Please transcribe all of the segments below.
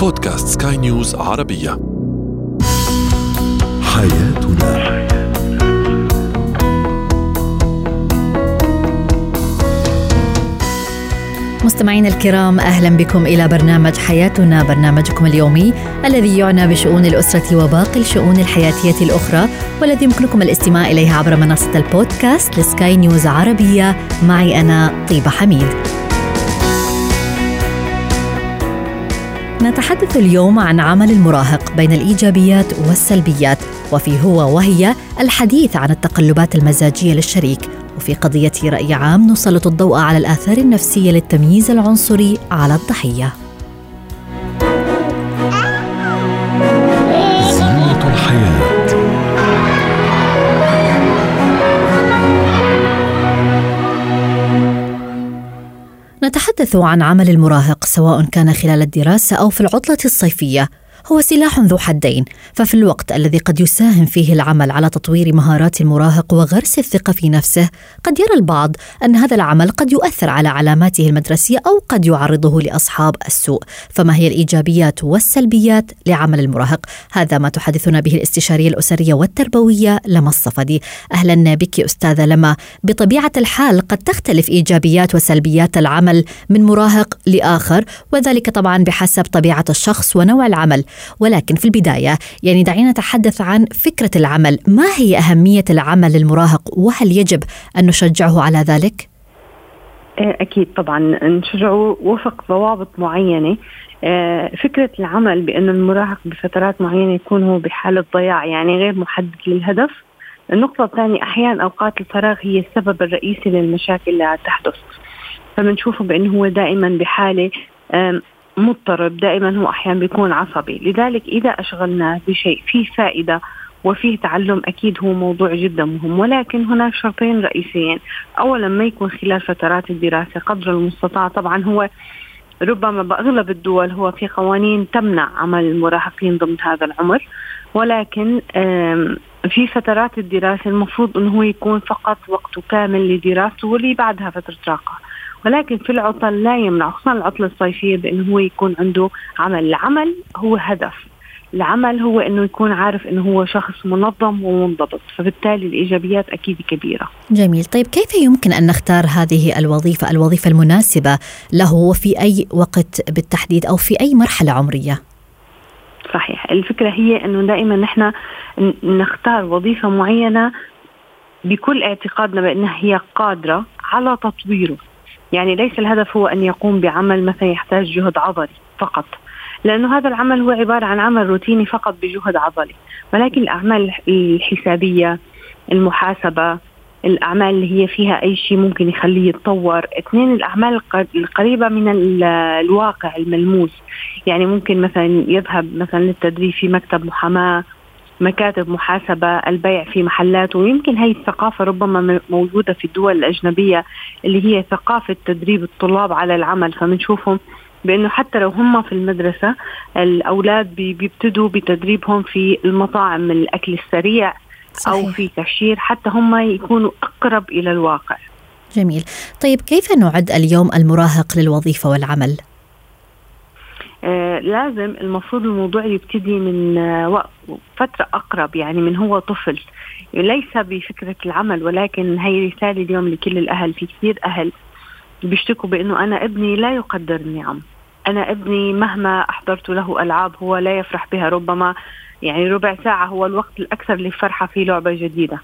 بودكاست سكاي نيوز عربية. حياتنا. مستمعينا الكرام أهلا بكم إلى برنامج حياتنا برنامجكم اليومي الذي يعنى بشؤون الأسرة وباقي الشؤون الحياتية الأخرى والذي يمكنكم الاستماع اليه عبر منصة البودكاست لسكاي نيوز عربية. معي أنا طيبة حميد. نتحدث اليوم عن عمل المراهق بين الإيجابيات والسلبيات وفي هو وهي الحديث عن التقلبات المزاجية للشريك وفي قضية رأي عام نسلط الضوء على الآثار النفسية للتمييز العنصري على الضحية. نتحدث عن عمل المراهق سواء كان خلال الدراسة أو في العطلة الصيفية. هو سلاح ذو حدين ففي الوقت الذي قد يساهم فيه العمل على تطوير مهارات المراهق وغرس الثقة في نفسه قد يرى البعض أن هذا العمل قد يؤثر على علاماته المدرسية أو قد يعرضه لأصحاب السوء فما هي الإيجابيات والسلبيات لعمل المراهق؟ هذا ما تحدثنا به الاستشارية الأسرية والتربوية لما الصفدي. أهلا بك أستاذة لما. بطبيعة الحال قد تختلف إيجابيات وسلبيات العمل من مراهق لآخر وذلك طبعا بحسب طبيعة الشخص ونوع العمل. ولكن في البداية يعني دعينا نتحدث عن فكرة العمل. ما هي أهمية العمل للمراهق وهل يجب أن نشجعه على ذلك؟ إيه، أكيد طبعا. نشجعه وفق ضوابط معينة. إيه، فكرة العمل بأن المراهق بفترات معينة يكون هو بحالة ضياع يعني غير محدد للهدف. النقطة الثانية أحيانا أوقات الفراغ هي السبب الرئيسي للمشاكل اللي تحدث. فبنشوفه بأنه هو دائما بحالة مضطرب دائما هو أحيانا بيكون عصبي. لذلك إذا اشغلناه بشيء فيه فائدة وفيه تعلم أكيد هو موضوع جدا مهم. ولكن هناك شرطين رئيسيين. اولا ما يكون خلال فترات الدراسة قدر المستطاع. طبعا هو ربما بأغلب الدول هو في قوانين تمنع عمل المراهقين ضمن هذا العمر. ولكن في فترات الدراسة المفروض هو يكون فقط وقته كامل لدراسته واللي بعدها فترة راحه ولكن في العطل لا يمنع خصوصا العطلة الصيفية بأنه هو يكون عنده عمل. العمل هو هدف. العمل هو إنه يكون عارف إنه هو شخص منظم ومنضبط فبالتالي الإيجابيات أكيد كبيرة. جميل. طيب كيف يمكن أن نختار هذه الوظيفة الوظيفة المناسبة له وفي أي وقت بالتحديد أو في أي مرحلة عمرية؟ صحيح. الفكرة هي إنه دائما نحن نختار وظيفة معينة بكل اعتقادنا بأنها هي قادرة على تطويره. يعني ليس الهدف هو أن يقوم بعمل مثلا يحتاج جهد عضلي فقط لأنه هذا العمل هو عبارة عن عمل روتيني فقط بجهد عضلي. ولكن الأعمال الحسابية المحاسبة الأعمال اللي هي فيها أي شيء ممكن يخليه يتطور اثنين الأعمال القريبة من الواقع الملموس. يعني ممكن مثلا يذهب مثلا للتدريب في مكتب محاماة مكاتب محاسبة البيع في محلات ويمكن هي الثقافة ربما موجودة في الدول الأجنبية اللي هي ثقافة تدريب الطلاب على العمل فبنشوفهم بأنه حتى لو هم في المدرسة الأولاد بيبتدوا بتدريبهم في المطاعم الأكل السريع صحيح. أو في كاشير حتى هم يكونوا أقرب إلى الواقع. جميل، طيب كيف نعد اليوم المراهق للوظيفة والعمل؟ آه لازم المفروض الموضوع يبتدي من آه وقت فترة أقرب يعني من هو طفل. ليس بفكرة العمل ولكن هي رسالة اليوم لكل الأهل. في كثير أهل بيشتكوا بأنه أنا ابني لا يقدر النعم أنا ابني مهما أحضرت له ألعاب هو لا يفرح بها. ربما يعني ربع ساعة هو الوقت الأكثر للفرحة في لعبة جديدة.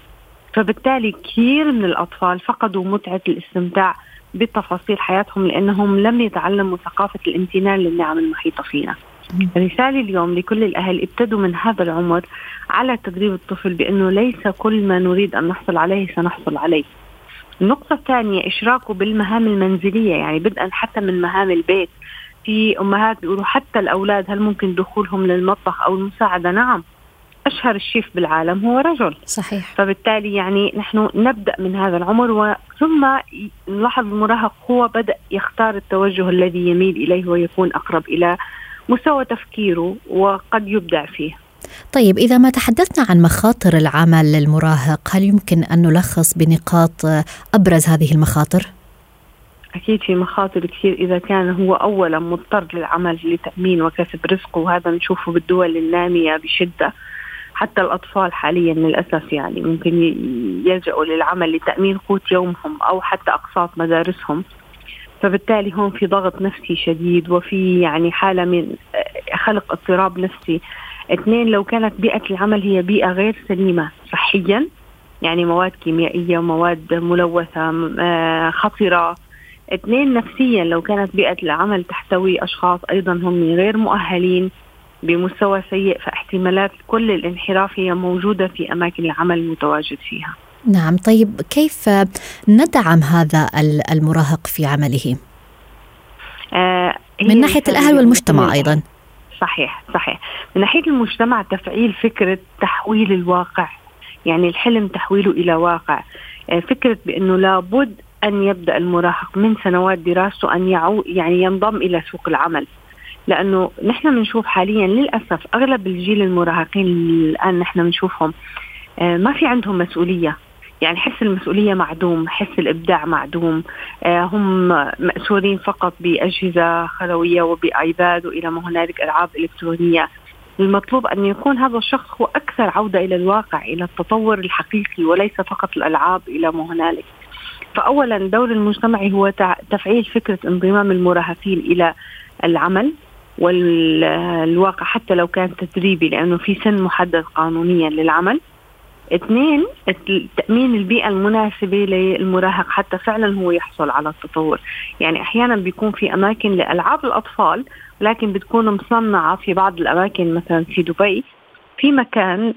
فبالتالي كثير من الأطفال فقدوا متعة الاستمتاع بتفاصيل حياتهم لأنهم لم يتعلموا ثقافة الامتنان للنعم المحيطة فينا. رسالة اليوم لكل الأهل ابتدوا من هذا العمر على تدريب الطفل بأنه ليس كل ما نريد أن نحصل عليه سنحصل عليه. النقطة الثانية إشراكه بالمهام المنزلية يعني بدءا حتى من مهام البيت. في أمهات بيقولوا حتى الأولاد هل ممكن دخولهم للمطبخ أو المساعدة؟ نعم أشهر الشيف بالعالم هو رجل. صحيح. فبالتالي يعني نحن نبدأ من هذا العمر ثم نلاحظ المراهق هو بدأ يختار التوجه الذي يميل إليه ويكون أقرب إلى مستوى تفكيره وقد يبدع فيه. طيب إذا ما تحدثنا عن مخاطر العمل للمراهق هل يمكن أن نلخص بنقاط أبرز هذه المخاطر؟ أكيد في مخاطر كثير. إذا كان هو أولا مضطر للعمل لتأمين وكسب رزقه وهذا نشوفه بالدول النامية بشدة. حتى الأطفال حاليا للأسف يعني ممكن يلجأوا للعمل لتأمين قوت يومهم أو حتى أقساط مدارسهم. فبالتالي هون في ضغط نفسي شديد وفي يعني حالة من خلق اضطراب نفسي. اثنين لو كانت بيئة العمل هي بيئة غير سليمة صحيا يعني مواد كيميائية ومواد ملوثة آه، خطرة. اثنين نفسيا لو كانت بيئة العمل تحتوي أشخاص أيضا هم غير مؤهلين بمستوى سيء فاحتمالات كل الانحراف هي موجودة في أماكن العمل المتواجد فيها. نعم طيب كيف ندعم هذا المراهق في عمله؟ آه من ناحية الأهل والمجتمع أيضا. صحيح صحيح. من ناحية المجتمع تفعيل فكرة تحويل الواقع. يعني الحلم تحويله إلى واقع. آه فكرة بأنه لابد أن يبدأ المراهق من سنوات دراسته أن يعو يعني ينضم إلى سوق العمل. لأنه نحن بنشوف حاليا للأسف أغلب الجيل المراهقين الآن نحن بنشوفهم آه، ما في عندهم مسؤولية. يعني حس المسؤولية معدوم حس الإبداع معدوم. آه، هم مأسورين فقط بأجهزة خلوية وبآيباد وإلى ما هنالك ألعاب إلكترونية. المطلوب أن يكون هذا الشخص هو أكثر عودة إلى الواقع إلى التطور الحقيقي وليس فقط الألعاب إلى ما هنالك. فاولا دور المجتمع هو تفعيل فكرة انضمام المراهقين إلى العمل. والواقع حتى لو كان تدريبي لأنه في سن محدد قانونيا للعمل. اثنين تأمين البيئة المناسبة للمراهق حتى فعلا هو يحصل على التطور. يعني أحيانا بيكون في أماكن لألعاب الأطفال لكن بتكون مصنعة في بعض الأماكن مثلا في دبي. في مكان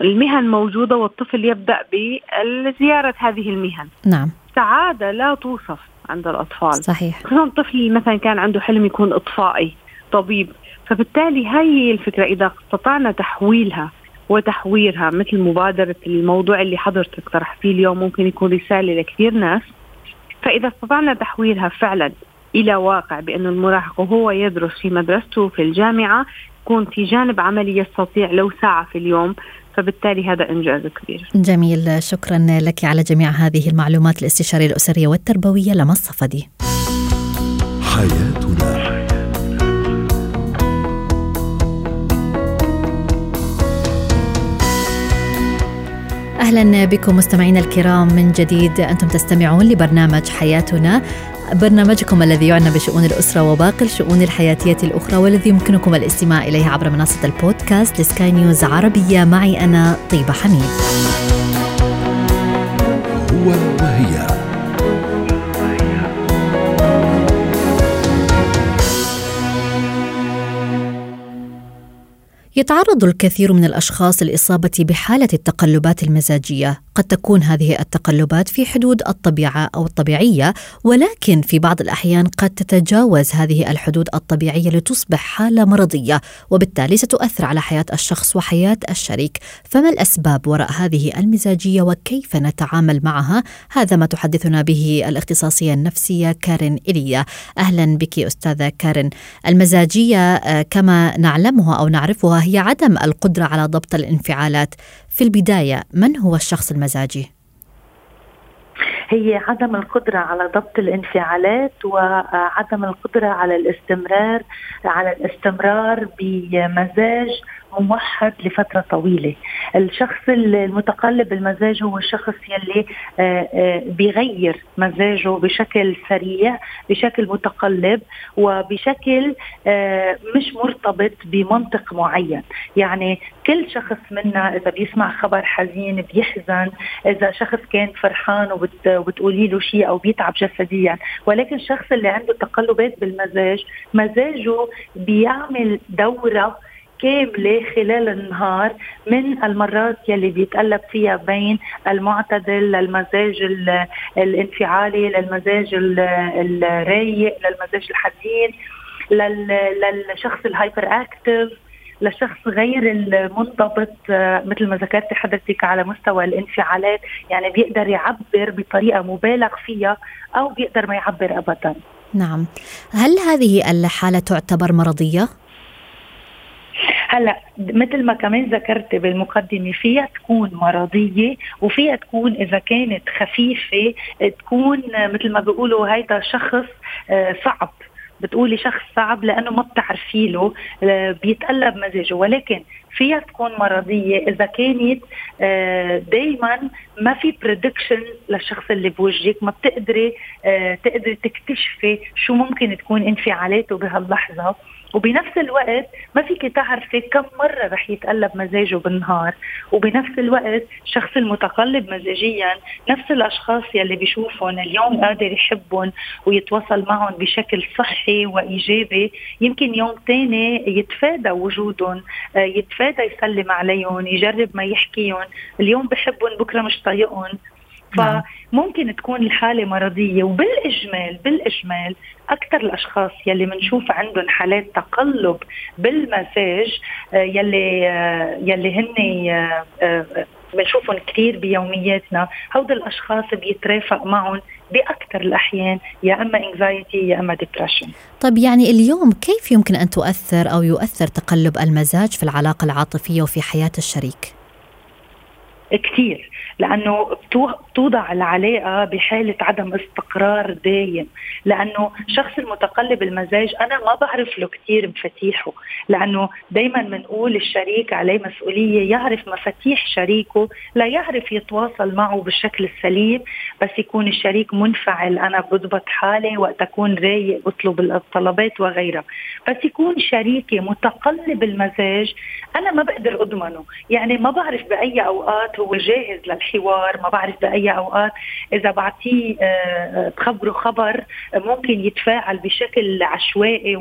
المهن موجودة والطفل يبدأ بزيارة هذه المهن. نعم. سعادة لا توصف عند الأطفال. صحيح. خصوصا طفل مثلا كان عنده حلم يكون إطفائي. طبيب فبالتالي هاي هي الفكرة إذا استطعنا تحويلها وتحويرها مثل مبادرة الموضوع اللي حضرتك طرحتيه اليوم ممكن يكون رسالة لكثير ناس. فإذا استطعنا تحويلها فعلا إلى واقع بأنه المراهق وهو يدرس في مدرسته في الجامعة يكون في جانب عملي يستطيع لو ساعة في اليوم. فبالتالي هذا إنجاز كبير. جميل. شكرا لك على جميع هذه المعلومات الاستشارية الأسرية والتربوية لما الصفدي حياتنا. أهلا بكم مستمعينا الكرام من جديد. أنتم تستمعون لبرنامج حياتنا. برنامجكم الذي يعنى بشؤون الأسرة وباقي الشؤون الحياتية الأخرى والذي يمكنكم الاستماع إليه عبر منصة البودكاست لسكاي نيوز عربية. معي أنا طيبة حميد. يتعرض الكثير من الأشخاص للإصابة بحالة التقلبات المزاجية. قد تكون هذه التقلبات في حدود الطبيعة أو الطبيعية ولكن في بعض الأحيان قد تتجاوز هذه الحدود الطبيعية لتصبح حالة مرضية وبالتالي ستؤثر على حياة الشخص وحياة الشريك. فما الأسباب وراء هذه المزاجية وكيف نتعامل معها؟ هذا ما تحدثنا به الاختصاصية النفسية كارين إليا. أهلا بك أستاذة كارين. المزاجية آه، كما نعلمها أو نعرفها هي عدم القدرة على ضبط الانفعالات. في البداية من هو الشخص المزاجي؟ هي عدم القدرة على ضبط الانفعالات وعدم القدرة على الاستمرار على الاستمرار بمزاج موحد لفترة طويلة. الشخص المتقلب المزاج هو الشخص يلي آه، آه، بيغير مزاجه بشكل سريع بشكل متقلب وبشكل آه، مش مرتبط بمنطق معين. يعني كل شخص منا إذا بيسمع خبر حزين بيحزن. إذا شخص كان فرحان وبتقولي له شيء أو بيتعب جسديا ولكن الشخص اللي عنده تقلبات بالمزاج مزاجه بيعمل دورة كاملة خلال النهار من المرات يلي بيتقلب فيها بين المعتدل للمزاج الانفعالي للمزاج الرايق للمزاج الحزين للشخص الهايبر أكتف لشخص غير المنضبط مثل ما ذكرتي حضرتك على مستوى الانفعالات. يعني بيقدر يعبر بطريقة مبالغ فيها أو بيقدر ما يعبر ابدا. نعم. هل هذه الحالة تعتبر مرضية؟ هلا مثل ما كمان ذكرت بالمقدمة فيها تكون مرضية وفيها تكون إذا كانت خفيفة تكون مثل ما بيقولوا هيدا شخص آه، صعب. بتقولي شخص صعب لأنه ما بتعرفي له آه، بيتقلب مزاجه. ولكن فيها تكون مرضية إذا كانت آه، دائما ما في بريدكشن للشخص اللي بوجهك. ما بتقدري تقدري تكتشفي شو ممكن تكون انفعالاته بهاللحظة. وبنفس الوقت ما فيك تعرفي كم مرة رح يتقلب مزاجه بالنهار. وبنفس الوقت الشخص المتقلب مزاجيا نفس الأشخاص يلي بيشوفهم اليوم قادر يحبهم ويتواصل معهم بشكل صحي وإيجابي. يمكن يوم تاني يتفادى وجودهم آه، يتفادى يسلم عليهم يجرب ما يحكيهم. اليوم بحبهم بكرة مش طايقهم. فممكن تكون الحالة مرضية. وبالإجمال بالإجمال أكثر الأشخاص يلي بنشوف عندهم حالات تقلب بالمزاج آه، يلي آه، يلي هن آه، بنشوفهم كثير بيومياتنا هود الأشخاص بيترافق معهم بأكثر الأحيان يا أما anxiety يا أما depression طيب يعني اليوم كيف يمكن أن تؤثر أو يؤثر تقلب المزاج في العلاقة العاطفية وفي حياة الشريك؟ كثير لأنه توضع العلاقة بحالة عدم استقرار دايم. لأنه شخص المتقلب المزاج أنا ما بعرف له كثير مفاتيحه. لأنه دائما بنقول الشريك عليه مسؤولية يعرف مفاتيح شريكه لا يعرف يتواصل معه بالشكل السليم بس يكون الشريك منفعل. أنا بضبط حالي وقت أكون رايق بطلب الطلبات وغيرها. بس يكون شريكي متقلب المزاج أنا ما بقدر أضمنه. يعني ما بعرف بأي أوقات هو جاهز للحوار ما بعرف بأي أوقات. إذا بعطيه آه، بخبره خبر ممكن يتفاعل بشكل عشوائي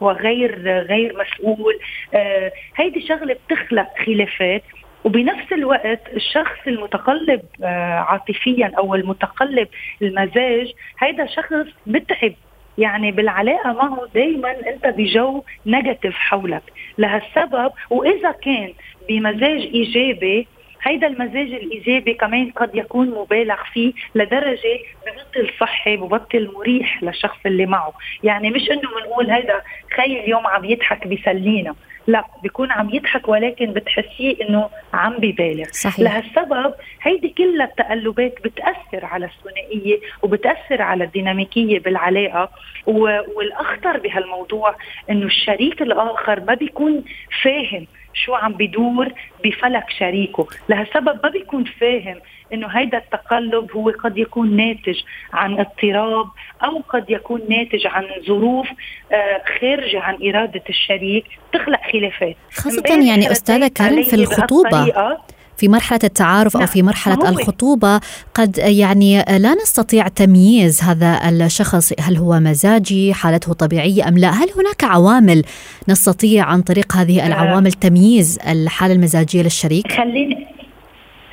وغير غير مسؤول. آه، هيدي شغلة بتخلق خلافات. وبنفس الوقت الشخص المتقلب آه، عاطفيا أو المتقلب المزاج هيدا شخص متعب يعني بالعلاقة معه دايما أنت بجو نيجاتيف حولك. لهالسبب وإذا كان بمزاج إيجابي هيدا المزاج الإيجابي كمان قد يكون مبالغ فيه لدرجة ببطل صحي ببطل مريح للشخص اللي معه. يعني مش إنه بنقول هيدا خي اليوم عم يضحك بيسلينا. لا بيكون عم يضحك ولكن بتحسيه إنه عم ببالغ. صحيح. لهالسبب هيدي كلها التقلبات بتأثر على الثنائية وبتأثر على الديناميكية بالعلاقة. والأخطر بهالموضوع إنه الشريك الآخر ما بيكون فاهم شو عم بدور بفلك شريكه. لهالسبب ما بيكون فاهم إنه هيدا التقلب هو قد يكون ناتج عن اضطراب أو قد يكون ناتج عن ظروف آه، خارجه عن إرادة الشريك تخلق خلافات. خاصة يعني أستاذة كارين في الخطوبة. في مرحلة التعارف أو في مرحلة الخطوبة قد يعني لا نستطيع تمييز هذا الشخص هل هو مزاجي حالته طبيعية أم لا هل هناك عوامل نستطيع عن طريق هذه آه. العوامل تمييز الحالة المزاجية للشريك؟ خليني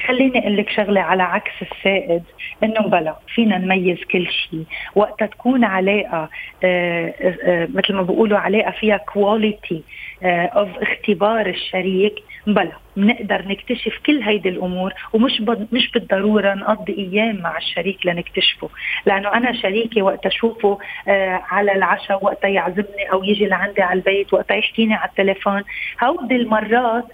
خليني أقول لك شغلة على عكس السائد إنه بلا فينا نميز كل شيء وقت تكون علاقة آه، آه، مثل ما بيقولوا علاقة فيها quality of اختبار الشريك بلا بنقدر نكتشف كل هيدي الأمور ومش مش بالضرورة نقضي أيام مع الشريك لنكتشفه. لأنه أنا شريكي وقت أشوفه آه على العشاء وقت يعزمني أو يجي لعندي على البيت وقت يحكيني على التليفون. هودي المرات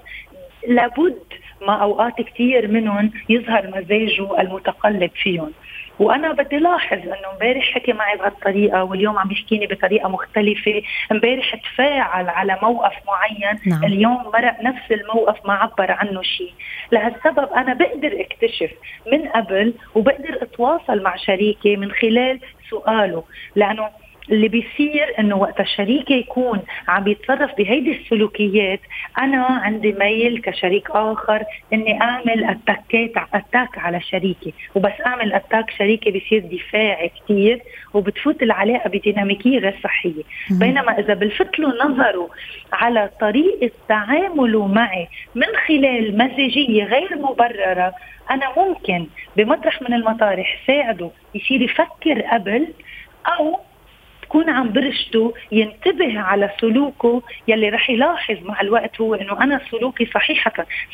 لابد ما أوقات كثير منهم يظهر مزاجه المتقلب فيهم. وأنا بدي لاحظ إنه امبارح حكي معي بهالطريقة واليوم عم يحكيني بطريقة مختلفة. امبارح تفاعل على موقف معين. نعم. اليوم مرق نفس الموقف ما عبر عنه شيء. لهالسبب أنا بقدر اكتشف من قبل وبقدر أتواصل مع شريكي من خلال سؤاله. لأنه اللي بيصير إنه وقت الشريك يكون عم يتصرف بهيدي السلوكيات أنا عندي ميل كشريك آخر إني أعمل attack ات attack على شريكي وبس أعمل attack شريكي بيصير دفاعي كثير وبتفوت العلاقة بديناميكية غير صحية. بينما إذا بلفت له نظره على طريقة تعامله معي من خلال مزاجيه غير مبررة أنا ممكن بمطرح من المطارح ساعده يصير يفكر قبل أو تكون عم برشده ينتبه على سلوكه يلي رح يلاحظ مع الوقت هو إنه أنا سلوكي صحيح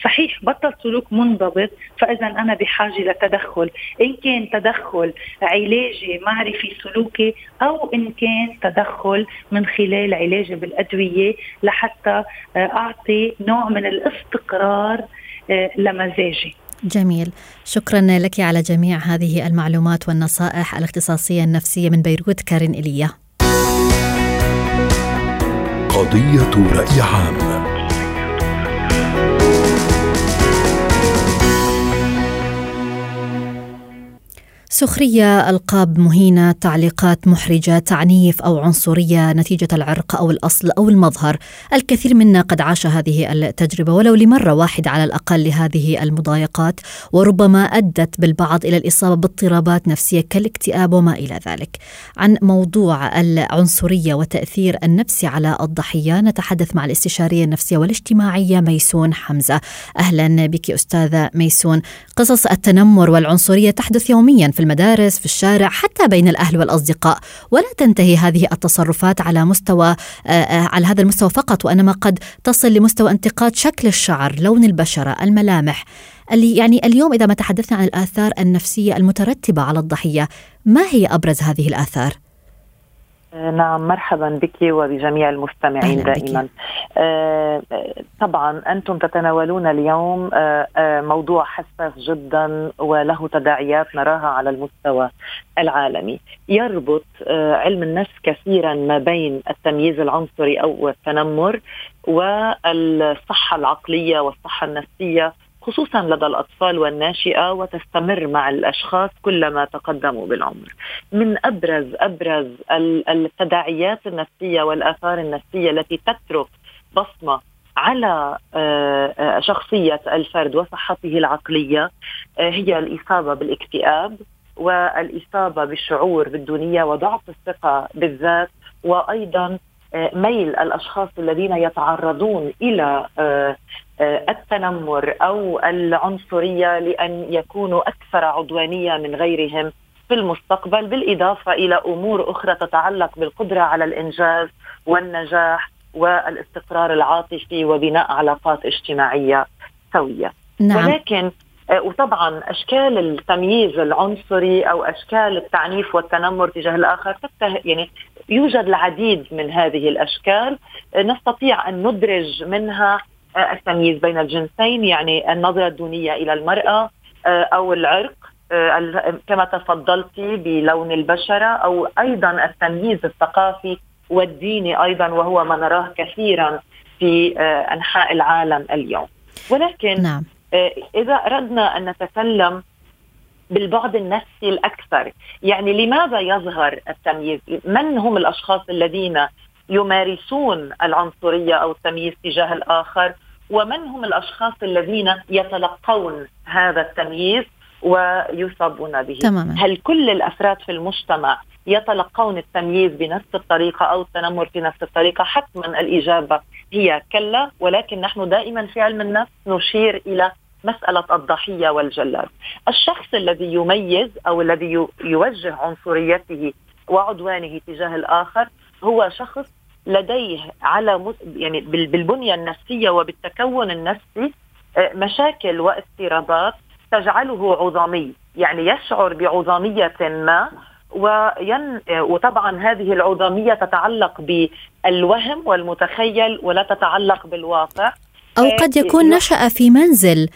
صحيح بطل سلوك منضبط فاذا أنا بحاجة لتدخل. إن كان تدخل علاجي معرفي سلوكي أو إن كان تدخل من خلال علاجي بالأدوية لحتى آه، أعطي نوع من الاستقرار آه، لمزاجي. جميل. شكرا لك على جميع هذه المعلومات والنصائح الاختصاصية النفسية من بيروت كارين إيليا قضية رأي عام. سخرية ألقاب مهينة تعليقات محرجة تعنيف أو عنصرية نتيجة العرق أو الأصل أو المظهر. الكثير منا قد عاش هذه التجربة ولو لمرة واحدة على الأقل لهذه المضايقات وربما أدت بالبعض إلى الإصابة باضطرابات نفسية كالاكتئاب وما إلى ذلك. عن موضوع العنصرية وتأثير النفسي على الضحية نتحدث مع الاستشارية النفسية والاجتماعية ميسون حمزة. أهلا بك أستاذة ميسون. قصص التنمر والعنصرية تحدث يوميا في المدارس في الشارع حتى بين الأهل والأصدقاء ولا تنتهي هذه التصرفات على مستوى آه، آه، على هذا المستوى فقط وإنما قد تصل لمستوى انتقاد شكل الشعر لون البشرة الملامح يعني اليوم إذا ما تحدثنا عن الآثار النفسية المترتبة على الضحية ما هي أبرز هذه الآثار؟ نعم مرحبا بك وبجميع المستمعين دائما. آه طبعا أنتم تتناولون اليوم آه آه موضوع حساس جدا وله تداعيات نراها على المستوى العالمي. يربط علم النفس كثيرا ما بين التمييز العنصري أو التنمر والصحة العقلية والصحة النفسية خصوصا لدى الأطفال والناشئة وتستمر مع الأشخاص كلما تقدموا بالعمر. من أبرز أبرز التداعيات النفسية والآثار النفسية التي تترك بصمة على آه، شخصية الفرد وصحته العقلية آه، هي الإصابة بالاكتئاب والإصابة بالشعور بالدونية وضعف الثقة بالذات وأيضا ميل الأشخاص الذين يتعرضون إلى آه، التنمر أو العنصرية لأن يكونوا أكثر عدوانية من غيرهم في المستقبل بالإضافة إلى أمور أخرى تتعلق بالقدرة على الإنجاز والنجاح والاستقرار العاطفي وبناء علاقات اجتماعية سوية نعم. ولكن آه، وطبعا أشكال التمييز العنصري أو أشكال التعنيف والتنمر تجاه الآخر يعني يوجد العديد من هذه الأشكال آه، نستطيع أن ندرج منها التمييز بين الجنسين يعني النظرة الدونية إلى المرأة آه، أو العرق آه، كما تفضلتي بلون البشرة أو أيضا التمييز الثقافي والديني أيضا وهو ما نراه كثيرا في آه، أنحاء العالم اليوم ولكن نعم. إذا أردنا أن نتكلم بالبعد النفسي الأكثر. يعني لماذا يظهر التمييز؟ من هم الأشخاص الذين يمارسون العنصرية أو التمييز تجاه الآخر؟ ومن هم الأشخاص الذين يتلقون هذا التمييز ويصابون به؟ تماما. هل كل الأفراد في المجتمع يتلقون التمييز بنفس الطريقة أو التنمر بنفس الطريقة؟ حتما الإجابة هي كلا ولكن نحن دائما في علم النفس نشير إلى مسألة الضحية والجلاد. الشخص الذي يميز أو الذي يوجه عنصريته وعدوانه تجاه الآخر هو شخص لديه على يعني بالبنية النفسية وبالتكون النفسي آه، مشاكل واضطرابات تجعله عظامي. يعني يشعر بعظامية ما وين آه، وطبعا هذه العظامية تتعلق بالوهم والمتخيل ولا تتعلق بالواقع. أو آه، قد يكون نشأ في منزل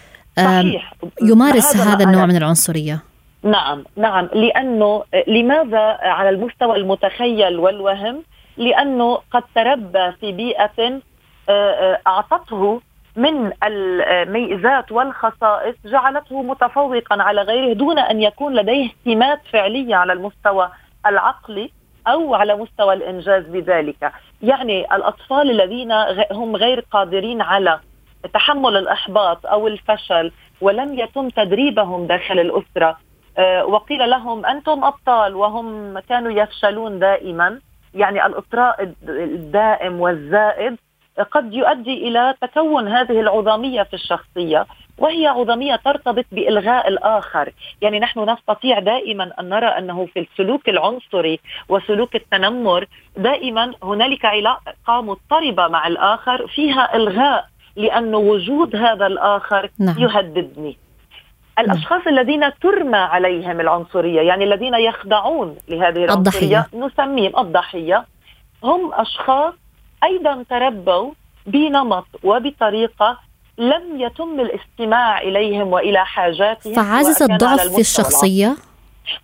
صحيح. يمارس هذا, هذا النوع من العنصرية. نعم نعم. لأنه لماذا على المستوى المتخيل والوهم؟ لأنه قد تربى في بيئة آه، آه، أعطته من الميزات والخصائص جعلته متفوقا على غيره دون أن يكون لديه سمات فعلية على المستوى العقلي أو على مستوى الإنجاز بذلك، يعني الأطفال الذين هم غير قادرين على تحمل الإحباط أو الفشل ولم يتم تدريبهم داخل الأسرة. آه، وقيل لهم أنتم أبطال وهم كانوا يفشلون دائما. يعني الاطراء الدائم والزائد قد يؤدي إلى تكون هذه العظامية في الشخصية وهي عظميه ترتبط بإلغاء الآخر، يعني نحن نستطيع دائما أن نرى أنه في السلوك العنصري وسلوك التنمر دائما هنالك علاقة مضطربة مع الآخر فيها إلغاء لأن وجود هذا الآخر نعم. يهددني الأشخاص نعم. الذين ترمى عليهم العنصرية يعني الذين يخضعون لهذه العنصرية الضحية. نسميهم الضحية هم أشخاص أيضا تربوا بنمط وبطريقة لم يتم الاستماع إليهم وإلى حاجاتهم فعزز الضعف في الشخصية؟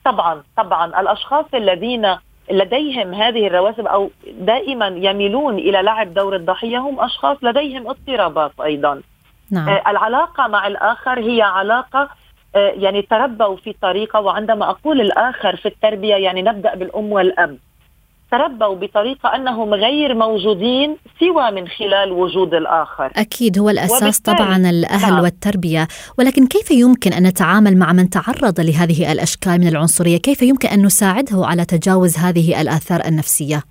طبعا طبعا الأشخاص الذين لديهم هذه الرواسب أو دائما يميلون إلى لعب دور الضحية هم أشخاص لديهم اضطرابات أيضا نعم. آه العلاقة مع الآخر هي علاقة آه يعني تربوا في طريقة وعندما أقول الآخر في التربية يعني نبدأ بالأم والأب تربوا بطريقة أنهم غير موجودين سوى من خلال وجود الآخر. أكيد هو الأساس طبعا الأهل نعم. والتربية. ولكن كيف يمكن أن نتعامل مع من تعرض لهذه الأشكال من العنصرية؟ كيف يمكن أن نساعده على تجاوز هذه الآثار النفسية؟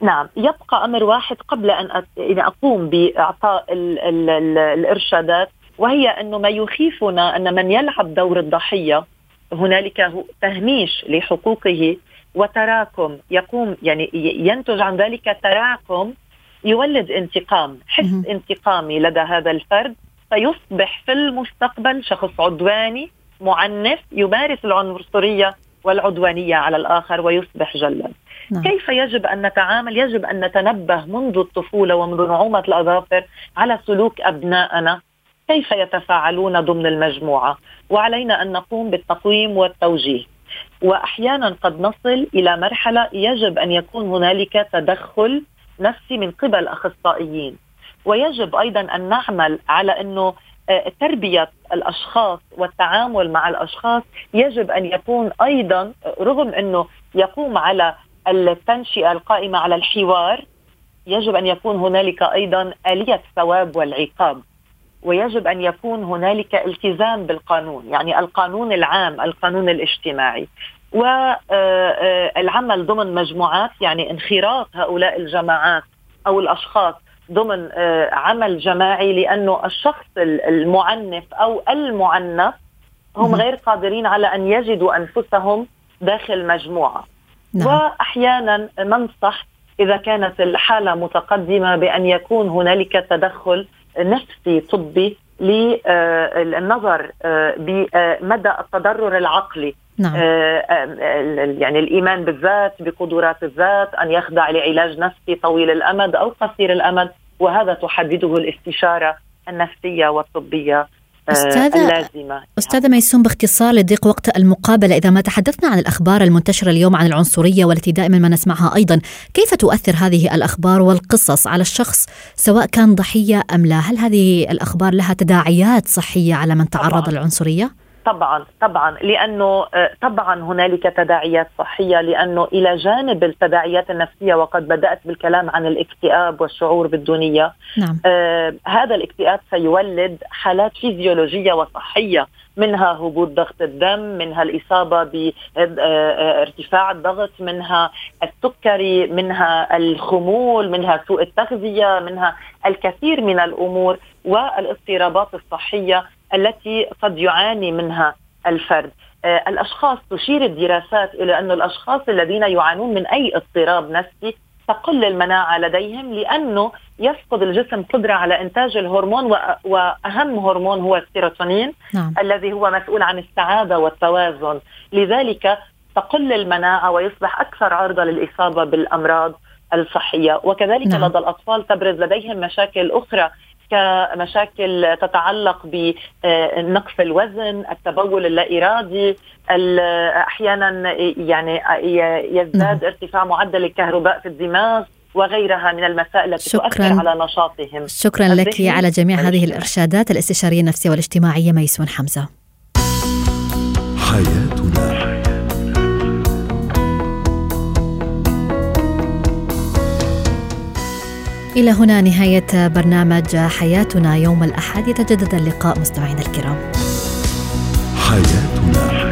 نعم يبقى أمر واحد قبل أن أقوم بإعطاء ال ال ال الإرشادات وهي أنه ما يخيفنا أن من يلعب دور الضحية هنالك تهميش لحقوقه وتراكم يقوم يعني ينتج عن ذلك تراكم يولد انتقام حس انتقامي لدى هذا الفرد فيصبح في المستقبل شخص عدواني معنف يمارس العنصرية والعدوانية على الآخر ويصبح جلا. نعم. كيف يجب أن نتعامل؟ يجب أن نتنبه منذ الطفولة ومنذ نعومة الأظافر على سلوك أبنائنا. كيف يتفاعلون ضمن المجموعة؟ وعلينا أن نقوم بالتقويم والتوجيه. وأحيانا قد نصل إلى مرحلة يجب أن يكون هنالك تدخل نفسي من قبل أخصائيين. ويجب أيضا أن نعمل على أنه آه، تربية الأشخاص والتعامل مع الأشخاص يجب أن يكون أيضا رغم أنه يقوم على التنشئة القائمة على الحوار يجب أن يكون هنالك أيضا آلية الثواب والعقاب. ويجب أن يكون هنالك التزام بالقانون، يعني القانون العام، القانون الاجتماعي. والعمل آه، آه، ضمن مجموعات يعني انخراط هؤلاء الجماعات أو الأشخاص ضمن آه، عمل جماعي لأنه الشخص المعنف أو المعنف هم غير قادرين على أن يجدوا أنفسهم داخل مجموعة. نعم. وأحيانا ننصح إذا كانت الحالة متقدمة بأن يكون هنالك تدخل نفسي طبي للنظر آه، بمدى التضرر العقلي. نعم. آه، يعني الإيمان بالذات بقدرات الذات أن يخضع لعلاج نفسي طويل الأمد أو قصير الأمد. وهذا تحدده الاستشارة النفسية والطبية. أستاذة اللازمة. أستاذة ميسون باختصار لضيق وقت المقابلة إذا ما تحدثنا عن الأخبار المنتشرة اليوم عن العنصرية والتي دائما ما نسمعها أيضا كيف تؤثر هذه الأخبار والقصص على الشخص سواء كان ضحية أم لا؟ هل هذه الأخبار لها تداعيات صحية على من تعرض للعنصرية؟ طبعا طبعا لأنه آه، طبعا هنالك تداعيات صحية لأنه إلى جانب التداعيات النفسية وقد بدأت بالكلام عن الاكتئاب والشعور بالدونيه نعم. آه هذا الاكتئاب سيولد حالات فيزيولوجية وصحية منها هبوط ضغط الدم منها الإصابة بارتفاع الضغط منها السكري منها الخمول منها سوء التغذية منها الكثير من الأمور والاضطرابات الصحية التي قد يعاني منها الفرد آه، الأشخاص تشير الدراسات إلى أن الأشخاص الذين يعانون من أي اضطراب نفسي تقل المناعة لديهم لأنه يفقد الجسم قدرة على إنتاج الهرمون وأهم هرمون هو السيروتونين نعم. الذي هو مسؤول عن السعادة والتوازن لذلك تقل المناعة ويصبح أكثر عرضة للإصابة بالأمراض الصحية وكذلك نعم. لدى الأطفال تبرز لديهم مشاكل أخرى كمشاكل تتعلق بنقص الوزن التبول اللا إرادي أحيانا يعني يزداد. ارتفاع معدل الكهرباء في الدماغ وغيرها من المسائل التي شكرا. تؤثر على نشاطهم شكرا لك على جميع هذه الإرشادات الاستشارية النفسية والاجتماعية ميسون حمزة إلى هنا نهاية برنامج حياتنا. يوم الأحد يتجدد اللقاء مستمعينا الكرام. حياتنا.